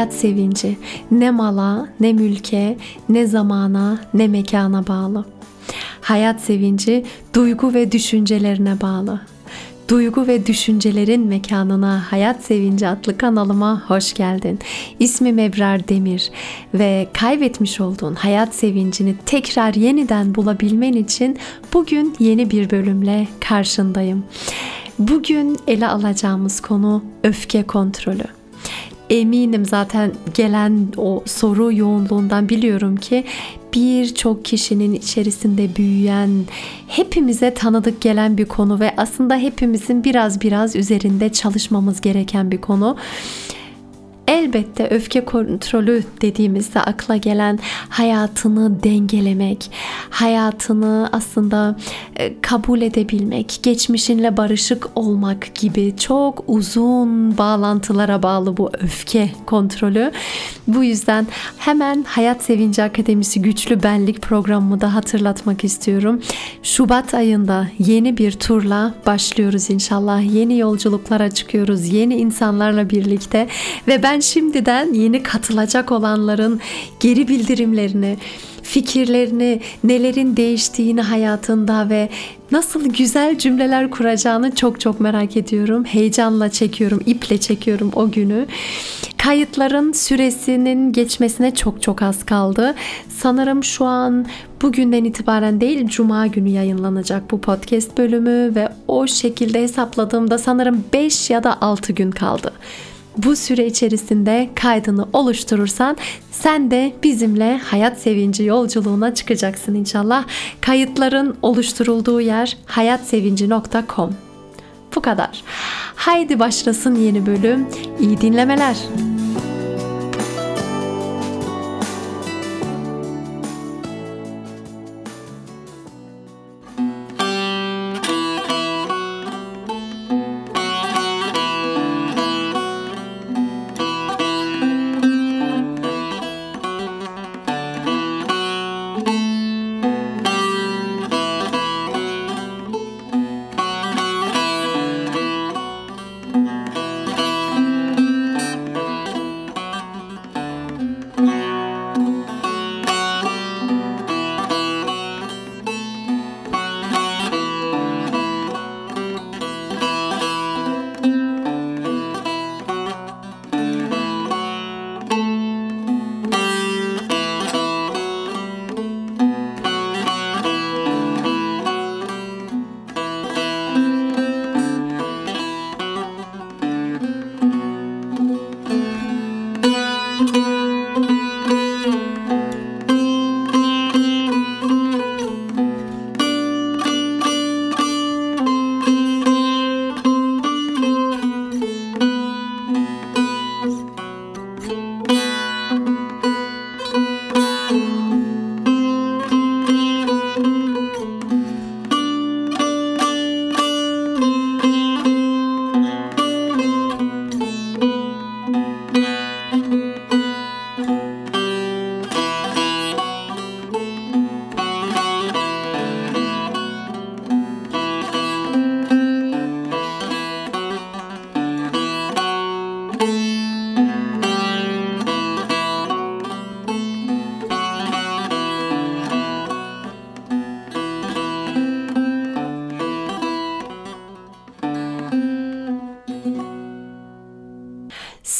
Hayat sevinci ne mala, ne mülke, ne zamana, ne mekana bağlı. Hayat sevinci duygu ve düşüncelerine bağlı. Duygu ve düşüncelerin mekanına Hayat Sevinci adlı kanalıma hoş geldin. İsmim Ebrar Demir ve kaybetmiş olduğun hayat sevincini tekrar yeniden bulabilmen için bugün yeni bir bölümle karşındayım. Bugün ele alacağımız konu öfke kontrolü eminim zaten gelen o soru yoğunluğundan biliyorum ki birçok kişinin içerisinde büyüyen, hepimize tanıdık gelen bir konu ve aslında hepimizin biraz biraz üzerinde çalışmamız gereken bir konu. Elbette öfke kontrolü dediğimizde akla gelen hayatını dengelemek, hayatını aslında e, kabul edebilmek, geçmişinle barışık olmak gibi çok uzun bağlantılara bağlı bu öfke kontrolü. Bu yüzden hemen Hayat Sevinci Akademisi Güçlü Benlik programımı da hatırlatmak istiyorum. Şubat ayında yeni bir turla başlıyoruz inşallah. Yeni yolculuklara çıkıyoruz. Yeni insanlarla birlikte ve ben şimdiden yeni katılacak olanların geri bildirimlerini, fikirlerini, nelerin değiştiğini hayatında ve nasıl güzel cümleler kuracağını çok çok merak ediyorum. Heyecanla çekiyorum, iple çekiyorum o günü. Kayıtların süresinin geçmesine çok çok az kaldı. Sanırım şu an bugünden itibaren değil cuma günü yayınlanacak bu podcast bölümü ve o şekilde hesapladığımda sanırım 5 ya da 6 gün kaldı. Bu süre içerisinde kaydını oluşturursan sen de bizimle hayat sevinci yolculuğuna çıkacaksın inşallah. Kayıtların oluşturulduğu yer hayatsevinci.com. Bu kadar. Haydi başlasın yeni bölüm. İyi dinlemeler.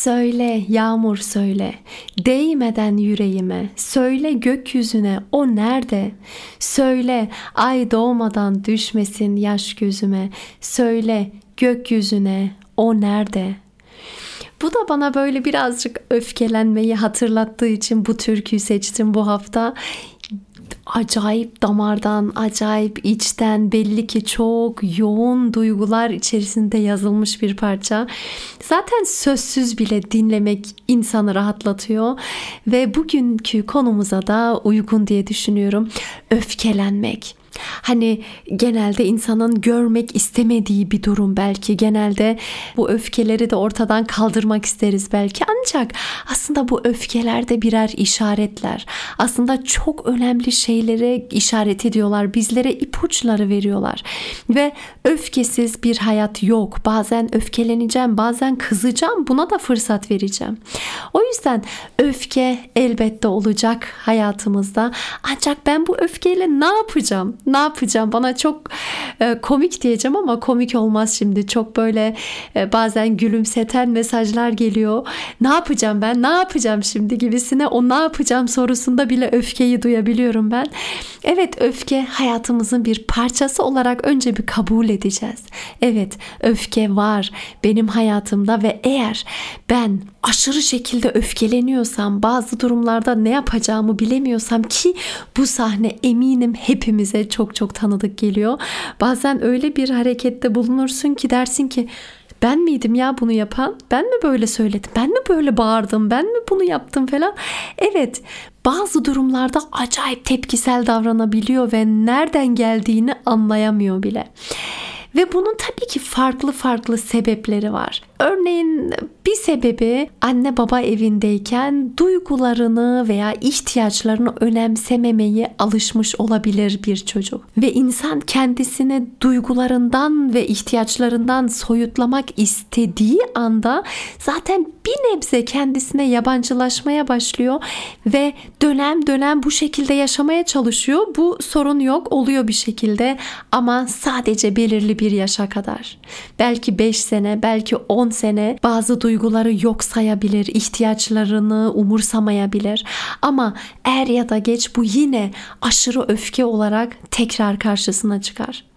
Söyle yağmur söyle, değmeden yüreğime, söyle gökyüzüne o nerede? Söyle ay doğmadan düşmesin yaş gözüme, söyle gökyüzüne o nerede?'' Bu da bana böyle birazcık öfkelenmeyi hatırlattığı için bu türküyü seçtim bu hafta acayip damardan, acayip içten belli ki çok yoğun duygular içerisinde yazılmış bir parça. Zaten sözsüz bile dinlemek insanı rahatlatıyor ve bugünkü konumuza da uygun diye düşünüyorum. Öfkelenmek. Hani genelde insanın görmek istemediği bir durum belki. Genelde bu öfkeleri de ortadan kaldırmak isteriz belki. Ancak aslında bu öfkeler de birer işaretler. Aslında çok önemli şeylere işaret ediyorlar. Bizlere ipuçları veriyorlar. Ve öfkesiz bir hayat yok. Bazen öfkeleneceğim, bazen kızacağım. Buna da fırsat vereceğim. O yüzden öfke elbette olacak hayatımızda. Ancak ben bu öfkeyle ne yapacağım? Ne yapacağım? Bana çok e, komik diyeceğim ama komik olmaz şimdi. Çok böyle e, bazen gülümseten mesajlar geliyor. Ne yapacağım ben? Ne yapacağım şimdi gibisine o ne yapacağım sorusunda bile öfkeyi duyabiliyorum ben. Evet öfke hayatımızın bir parçası olarak önce bir kabul edeceğiz. Evet öfke var benim hayatımda ve eğer ben aşırı şekilde öfkeleniyorsam bazı durumlarda ne yapacağımı bilemiyorsam ki bu sahne eminim hepimize çok çok tanıdık geliyor. Bazen öyle bir harekette bulunursun ki dersin ki ben miydim ya bunu yapan? Ben mi böyle söyledim? Ben mi böyle bağırdım? Ben mi bunu yaptım falan? Evet bazı durumlarda acayip tepkisel davranabiliyor ve nereden geldiğini anlayamıyor bile. Ve bunun tabii ki farklı farklı sebepleri var. Örneğin bir sebebi anne baba evindeyken duygularını veya ihtiyaçlarını önemsememeyi alışmış olabilir bir çocuk. Ve insan kendisini duygularından ve ihtiyaçlarından soyutlamak istediği anda zaten bir nebze kendisine yabancılaşmaya başlıyor ve dönem dönem bu şekilde yaşamaya çalışıyor. Bu sorun yok oluyor bir şekilde ama sadece belirli bir yaşa kadar. Belki 5 sene, belki 10 sene bazı duyguları yok sayabilir, ihtiyaçlarını umursamayabilir. Ama er ya da geç bu yine aşırı öfke olarak tekrar karşısına çıkar.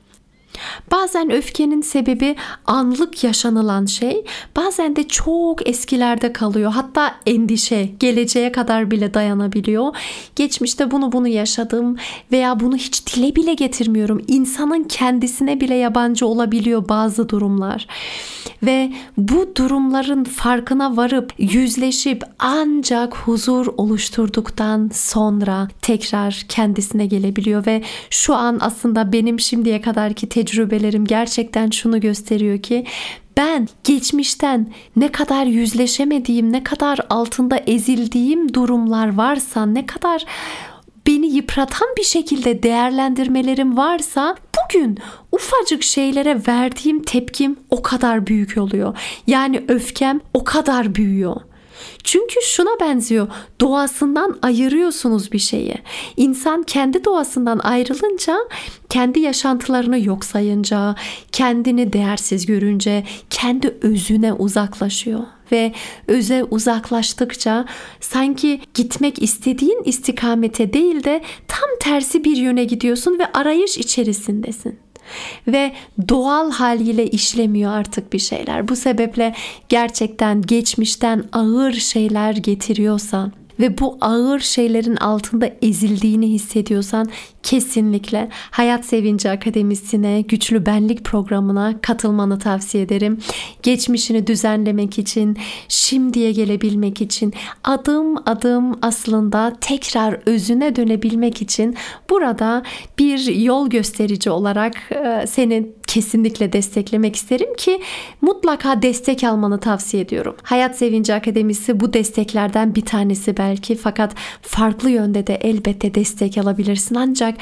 Bazen öfkenin sebebi anlık yaşanılan şey, bazen de çok eskilerde kalıyor. Hatta endişe, geleceğe kadar bile dayanabiliyor. Geçmişte bunu bunu yaşadım veya bunu hiç dile bile getirmiyorum. İnsanın kendisine bile yabancı olabiliyor bazı durumlar. Ve bu durumların farkına varıp yüzleşip ancak huzur oluşturduktan sonra tekrar kendisine gelebiliyor. Ve şu an aslında benim şimdiye kadarki tecrübelerim gerçekten şunu gösteriyor ki ben geçmişten ne kadar yüzleşemediğim, ne kadar altında ezildiğim durumlar varsa, ne kadar beni yıpratan bir şekilde değerlendirmelerim varsa bugün ufacık şeylere verdiğim tepkim o kadar büyük oluyor. Yani öfkem o kadar büyüyor. Çünkü şuna benziyor. Doğasından ayırıyorsunuz bir şeyi. İnsan kendi doğasından ayrılınca, kendi yaşantılarını yok sayınca, kendini değersiz görünce kendi özüne uzaklaşıyor ve öze uzaklaştıkça sanki gitmek istediğin istikamete değil de tam tersi bir yöne gidiyorsun ve arayış içerisindesin ve doğal haliyle işlemiyor artık bir şeyler. Bu sebeple gerçekten geçmişten ağır şeyler getiriyorsan ve bu ağır şeylerin altında ezildiğini hissediyorsan kesinlikle Hayat Sevinci Akademisi'ne, Güçlü Benlik programına katılmanı tavsiye ederim. Geçmişini düzenlemek için, şimdiye gelebilmek için, adım adım aslında tekrar özüne dönebilmek için burada bir yol gösterici olarak e, seni kesinlikle desteklemek isterim ki mutlaka destek almanı tavsiye ediyorum. Hayat Sevinci Akademisi bu desteklerden bir tanesi belki fakat farklı yönde de elbette destek alabilirsin ancak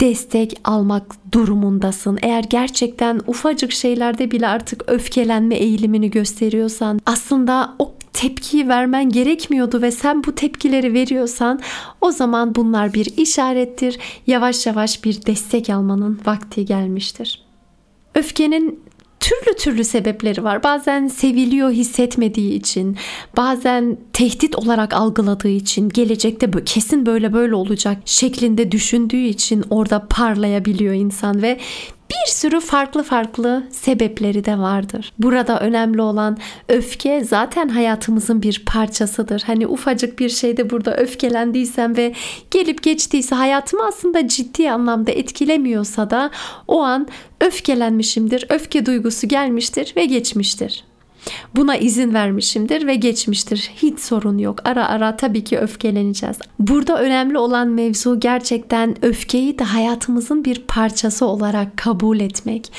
destek almak durumundasın. Eğer gerçekten ufacık şeylerde bile artık öfkelenme eğilimini gösteriyorsan aslında o tepkiyi vermen gerekmiyordu ve sen bu tepkileri veriyorsan o zaman bunlar bir işarettir. Yavaş yavaş bir destek almanın vakti gelmiştir. Öfkenin türlü türlü sebepleri var. Bazen seviliyor hissetmediği için, bazen tehdit olarak algıladığı için, gelecekte kesin böyle böyle olacak şeklinde düşündüğü için orada parlayabiliyor insan ve bir sürü farklı farklı sebepleri de vardır. Burada önemli olan öfke zaten hayatımızın bir parçasıdır. Hani ufacık bir şeyde burada öfkelendiysem ve gelip geçtiyse hayatımı aslında ciddi anlamda etkilemiyorsa da o an öfkelenmişimdir. Öfke duygusu gelmiştir ve geçmiştir. Buna izin vermişimdir ve geçmiştir. Hiç sorun yok. Ara ara tabii ki öfkeleneceğiz. Burada önemli olan mevzu gerçekten öfkeyi de hayatımızın bir parçası olarak kabul etmek.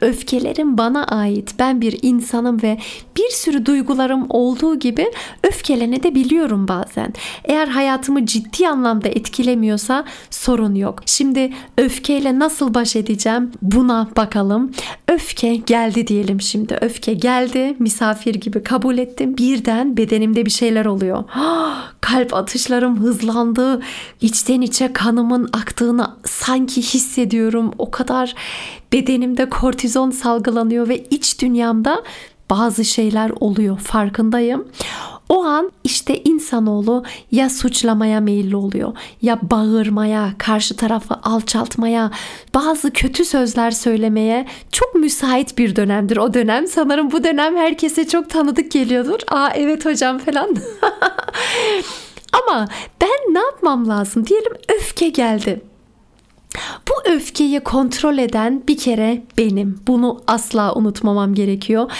Öfkelerim bana ait. Ben bir insanım ve bir sürü duygularım olduğu gibi öfke öfkelenebiliyorum bazen. Eğer hayatımı ciddi anlamda etkilemiyorsa sorun yok. Şimdi öfkeyle nasıl baş edeceğim buna bakalım. Öfke geldi diyelim şimdi. Öfke geldi. Misafir gibi kabul ettim. Birden bedenimde bir şeyler oluyor. Kalp atışlarım hızlandı. İçten içe kanımın aktığını sanki hissediyorum. O kadar bedenimde kortizon salgılanıyor ve iç dünyamda bazı şeyler oluyor farkındayım. O an işte insanoğlu ya suçlamaya meyilli oluyor ya bağırmaya, karşı tarafı alçaltmaya, bazı kötü sözler söylemeye çok müsait bir dönemdir o dönem. Sanırım bu dönem herkese çok tanıdık geliyordur. Aa evet hocam falan. Ama ben ne yapmam lazım? Diyelim öfke geldi. Bu öfkeyi kontrol eden bir kere benim. Bunu asla unutmamam gerekiyor.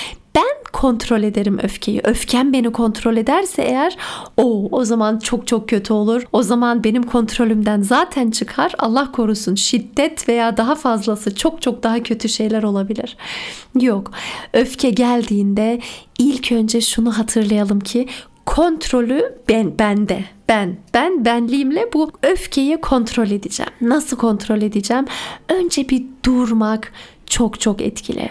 Kontrol ederim öfkeyi. Öfkem beni kontrol ederse eğer o o zaman çok çok kötü olur. O zaman benim kontrolümden zaten çıkar. Allah korusun şiddet veya daha fazlası çok çok daha kötü şeyler olabilir. Yok. Öfke geldiğinde ilk önce şunu hatırlayalım ki kontrolü ben bende. Ben ben benliğimle bu öfkeyi kontrol edeceğim. Nasıl kontrol edeceğim? Önce bir durmak, çok çok etkili.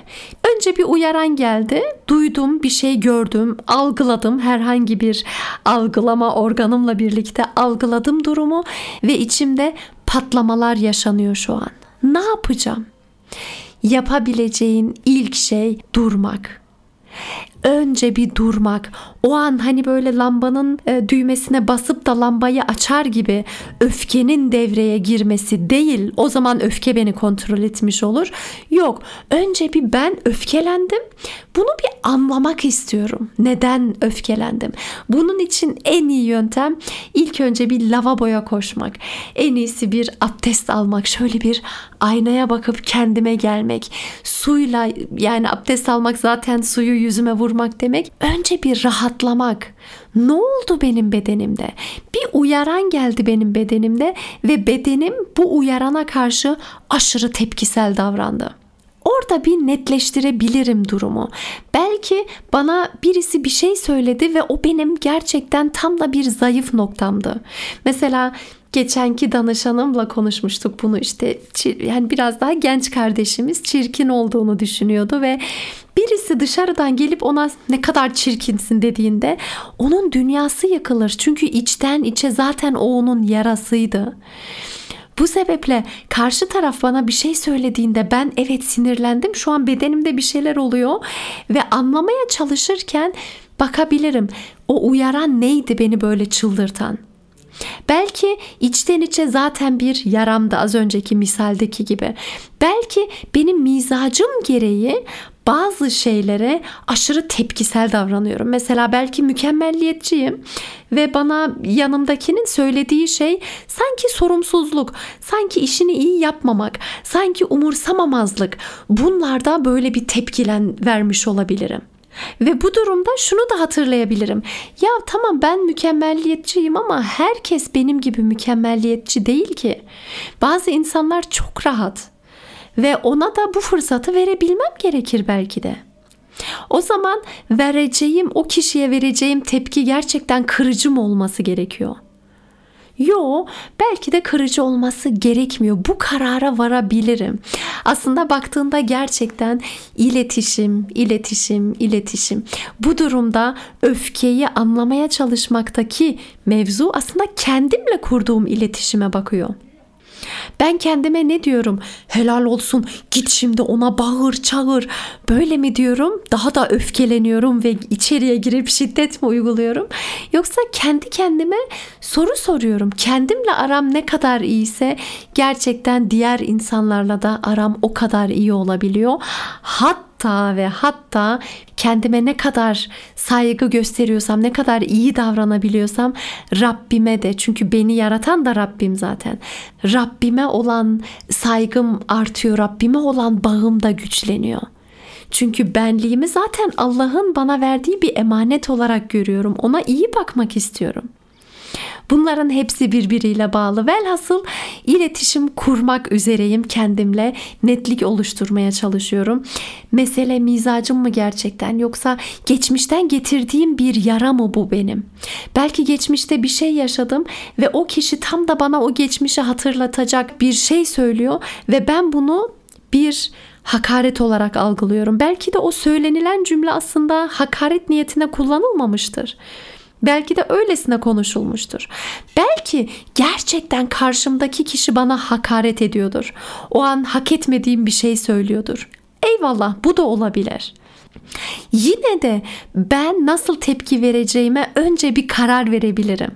Önce bir uyaran geldi. Duydum, bir şey gördüm, algıladım. Herhangi bir algılama organımla birlikte algıladım durumu ve içimde patlamalar yaşanıyor şu an. Ne yapacağım? Yapabileceğin ilk şey durmak önce bir durmak. O an hani böyle lambanın e, düğmesine basıp da lambayı açar gibi öfkenin devreye girmesi değil. O zaman öfke beni kontrol etmiş olur. Yok. Önce bir ben öfkelendim. Bunu bir anlamak istiyorum. Neden öfkelendim? Bunun için en iyi yöntem ilk önce bir lavaboya koşmak. En iyisi bir abdest almak. Şöyle bir aynaya bakıp kendime gelmek. Suyla yani abdest almak zaten suyu yüzüme vurmak demek. Önce bir rahatlamak. Ne oldu benim bedenimde? Bir uyaran geldi benim bedenimde ve bedenim bu uyarana karşı aşırı tepkisel davrandı. Orada bir netleştirebilirim durumu. Belki bana birisi bir şey söyledi ve o benim gerçekten tam da bir zayıf noktamdı. Mesela geçenki danışanımla konuşmuştuk bunu işte yani biraz daha genç kardeşimiz çirkin olduğunu düşünüyordu ve birisi dışarıdan gelip ona ne kadar çirkinsin dediğinde onun dünyası yıkılır. Çünkü içten içe zaten o onun yarasıydı. Bu sebeple karşı taraf bana bir şey söylediğinde ben evet sinirlendim. Şu an bedenimde bir şeyler oluyor ve anlamaya çalışırken bakabilirim. O uyaran neydi beni böyle çıldırtan? Belki içten içe zaten bir yaramdı az önceki misaldeki gibi. Belki benim mizacım gereği bazı şeylere aşırı tepkisel davranıyorum. Mesela belki mükemmelliyetçiyim ve bana yanımdakinin söylediği şey sanki sorumsuzluk, sanki işini iyi yapmamak, sanki umursamamazlık. Bunlarda böyle bir tepkilen vermiş olabilirim. Ve bu durumda şunu da hatırlayabilirim. Ya tamam ben mükemmelliyetçiyim ama herkes benim gibi mükemmelliyetçi değil ki. Bazı insanlar çok rahat ve ona da bu fırsatı verebilmem gerekir belki de. O zaman vereceğim o kişiye vereceğim tepki gerçekten kırıcı mı olması gerekiyor? Yo, belki de kırıcı olması gerekmiyor. Bu karara varabilirim. Aslında baktığında gerçekten iletişim, iletişim, iletişim. Bu durumda öfkeyi anlamaya çalışmaktaki mevzu aslında kendimle kurduğum iletişime bakıyor. Ben kendime ne diyorum? Helal olsun git şimdi ona bağır çağır. Böyle mi diyorum? Daha da öfkeleniyorum ve içeriye girip şiddet mi uyguluyorum? Yoksa kendi kendime soru soruyorum. Kendimle aram ne kadar iyiyse gerçekten diğer insanlarla da aram o kadar iyi olabiliyor. Hatta hatta ve hatta kendime ne kadar saygı gösteriyorsam, ne kadar iyi davranabiliyorsam Rabbime de çünkü beni yaratan da Rabbim zaten. Rabbime olan saygım artıyor, Rabbime olan bağım da güçleniyor. Çünkü benliğimi zaten Allah'ın bana verdiği bir emanet olarak görüyorum. Ona iyi bakmak istiyorum. Bunların hepsi birbiriyle bağlı. Velhasıl iletişim kurmak üzereyim kendimle. Netlik oluşturmaya çalışıyorum. Mesele mizacım mı gerçekten yoksa geçmişten getirdiğim bir yara mı bu benim? Belki geçmişte bir şey yaşadım ve o kişi tam da bana o geçmişi hatırlatacak bir şey söylüyor ve ben bunu bir hakaret olarak algılıyorum. Belki de o söylenilen cümle aslında hakaret niyetine kullanılmamıştır. Belki de öylesine konuşulmuştur. Belki gerçekten karşımdaki kişi bana hakaret ediyordur. O an hak etmediğim bir şey söylüyordur. Eyvallah bu da olabilir. Yine de ben nasıl tepki vereceğime önce bir karar verebilirim.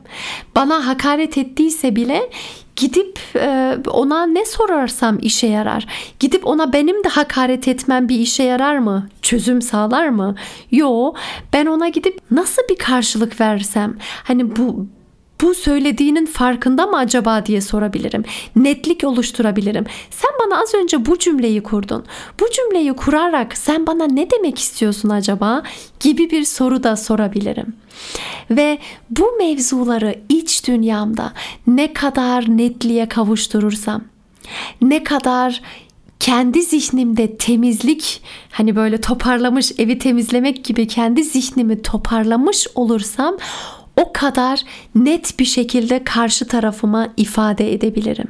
Bana hakaret ettiyse bile gidip e, ona ne sorarsam işe yarar. Gidip ona benim de hakaret etmem bir işe yarar mı? Çözüm sağlar mı? Yo ben ona gidip nasıl bir karşılık versem hani bu bu söylediğinin farkında mı acaba diye sorabilirim. Netlik oluşturabilirim. Sen bana az önce bu cümleyi kurdun. Bu cümleyi kurarak sen bana ne demek istiyorsun acaba gibi bir soru da sorabilirim. Ve bu mevzuları iç dünyamda ne kadar netliğe kavuşturursam, ne kadar kendi zihnimde temizlik hani böyle toparlamış evi temizlemek gibi kendi zihnimi toparlamış olursam o kadar net bir şekilde karşı tarafıma ifade edebilirim.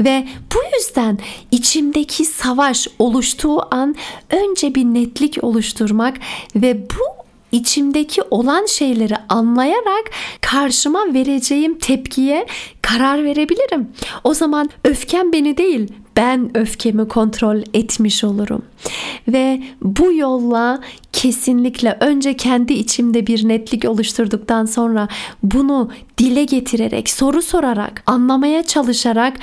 Ve bu yüzden içimdeki savaş oluştuğu an önce bir netlik oluşturmak ve bu içimdeki olan şeyleri anlayarak karşıma vereceğim tepkiye karar verebilirim. O zaman öfkem beni değil, ben öfkemi kontrol etmiş olurum. Ve bu yolla kesinlikle önce kendi içimde bir netlik oluşturduktan sonra bunu dile getirerek, soru sorarak, anlamaya çalışarak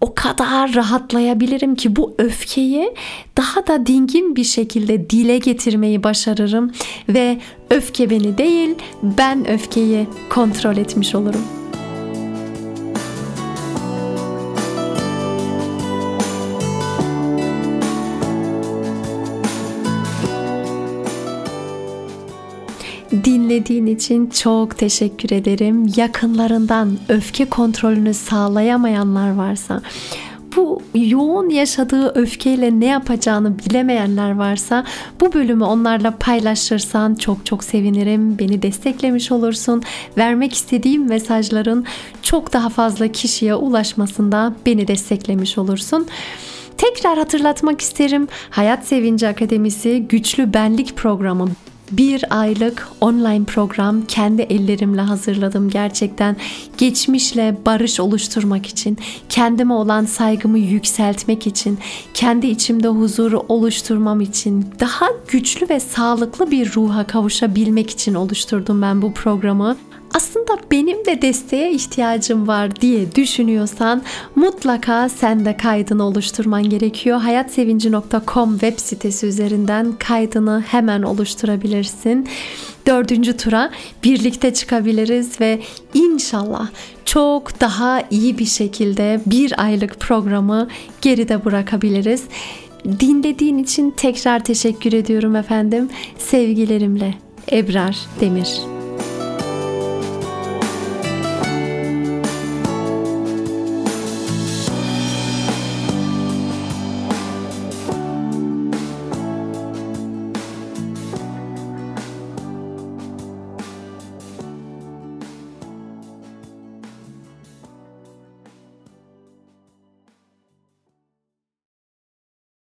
o kadar rahatlayabilirim ki bu öfkeyi daha da dingin bir şekilde dile getirmeyi başarırım ve öfke beni değil ben öfkeyi kontrol etmiş olurum. Dinlediğin için çok teşekkür ederim. Yakınlarından öfke kontrolünü sağlayamayanlar varsa, bu yoğun yaşadığı öfkeyle ne yapacağını bilemeyenler varsa bu bölümü onlarla paylaşırsan çok çok sevinirim. Beni desteklemiş olursun. Vermek istediğim mesajların çok daha fazla kişiye ulaşmasında beni desteklemiş olursun. Tekrar hatırlatmak isterim. Hayat Sevinci Akademisi Güçlü Benlik Programı bir aylık online program kendi ellerimle hazırladım gerçekten. Geçmişle barış oluşturmak için kendime olan saygımı yükseltmek için kendi içimde huzuru oluşturmam için daha güçlü ve sağlıklı bir ruha kavuşabilmek için oluşturdum ben bu programı aslında benim de desteğe ihtiyacım var diye düşünüyorsan mutlaka sen de kaydını oluşturman gerekiyor. hayatsevinci.com web sitesi üzerinden kaydını hemen oluşturabilirsin. Dördüncü tura birlikte çıkabiliriz ve inşallah çok daha iyi bir şekilde bir aylık programı geride bırakabiliriz. Dinlediğin için tekrar teşekkür ediyorum efendim. Sevgilerimle Ebrar Demir.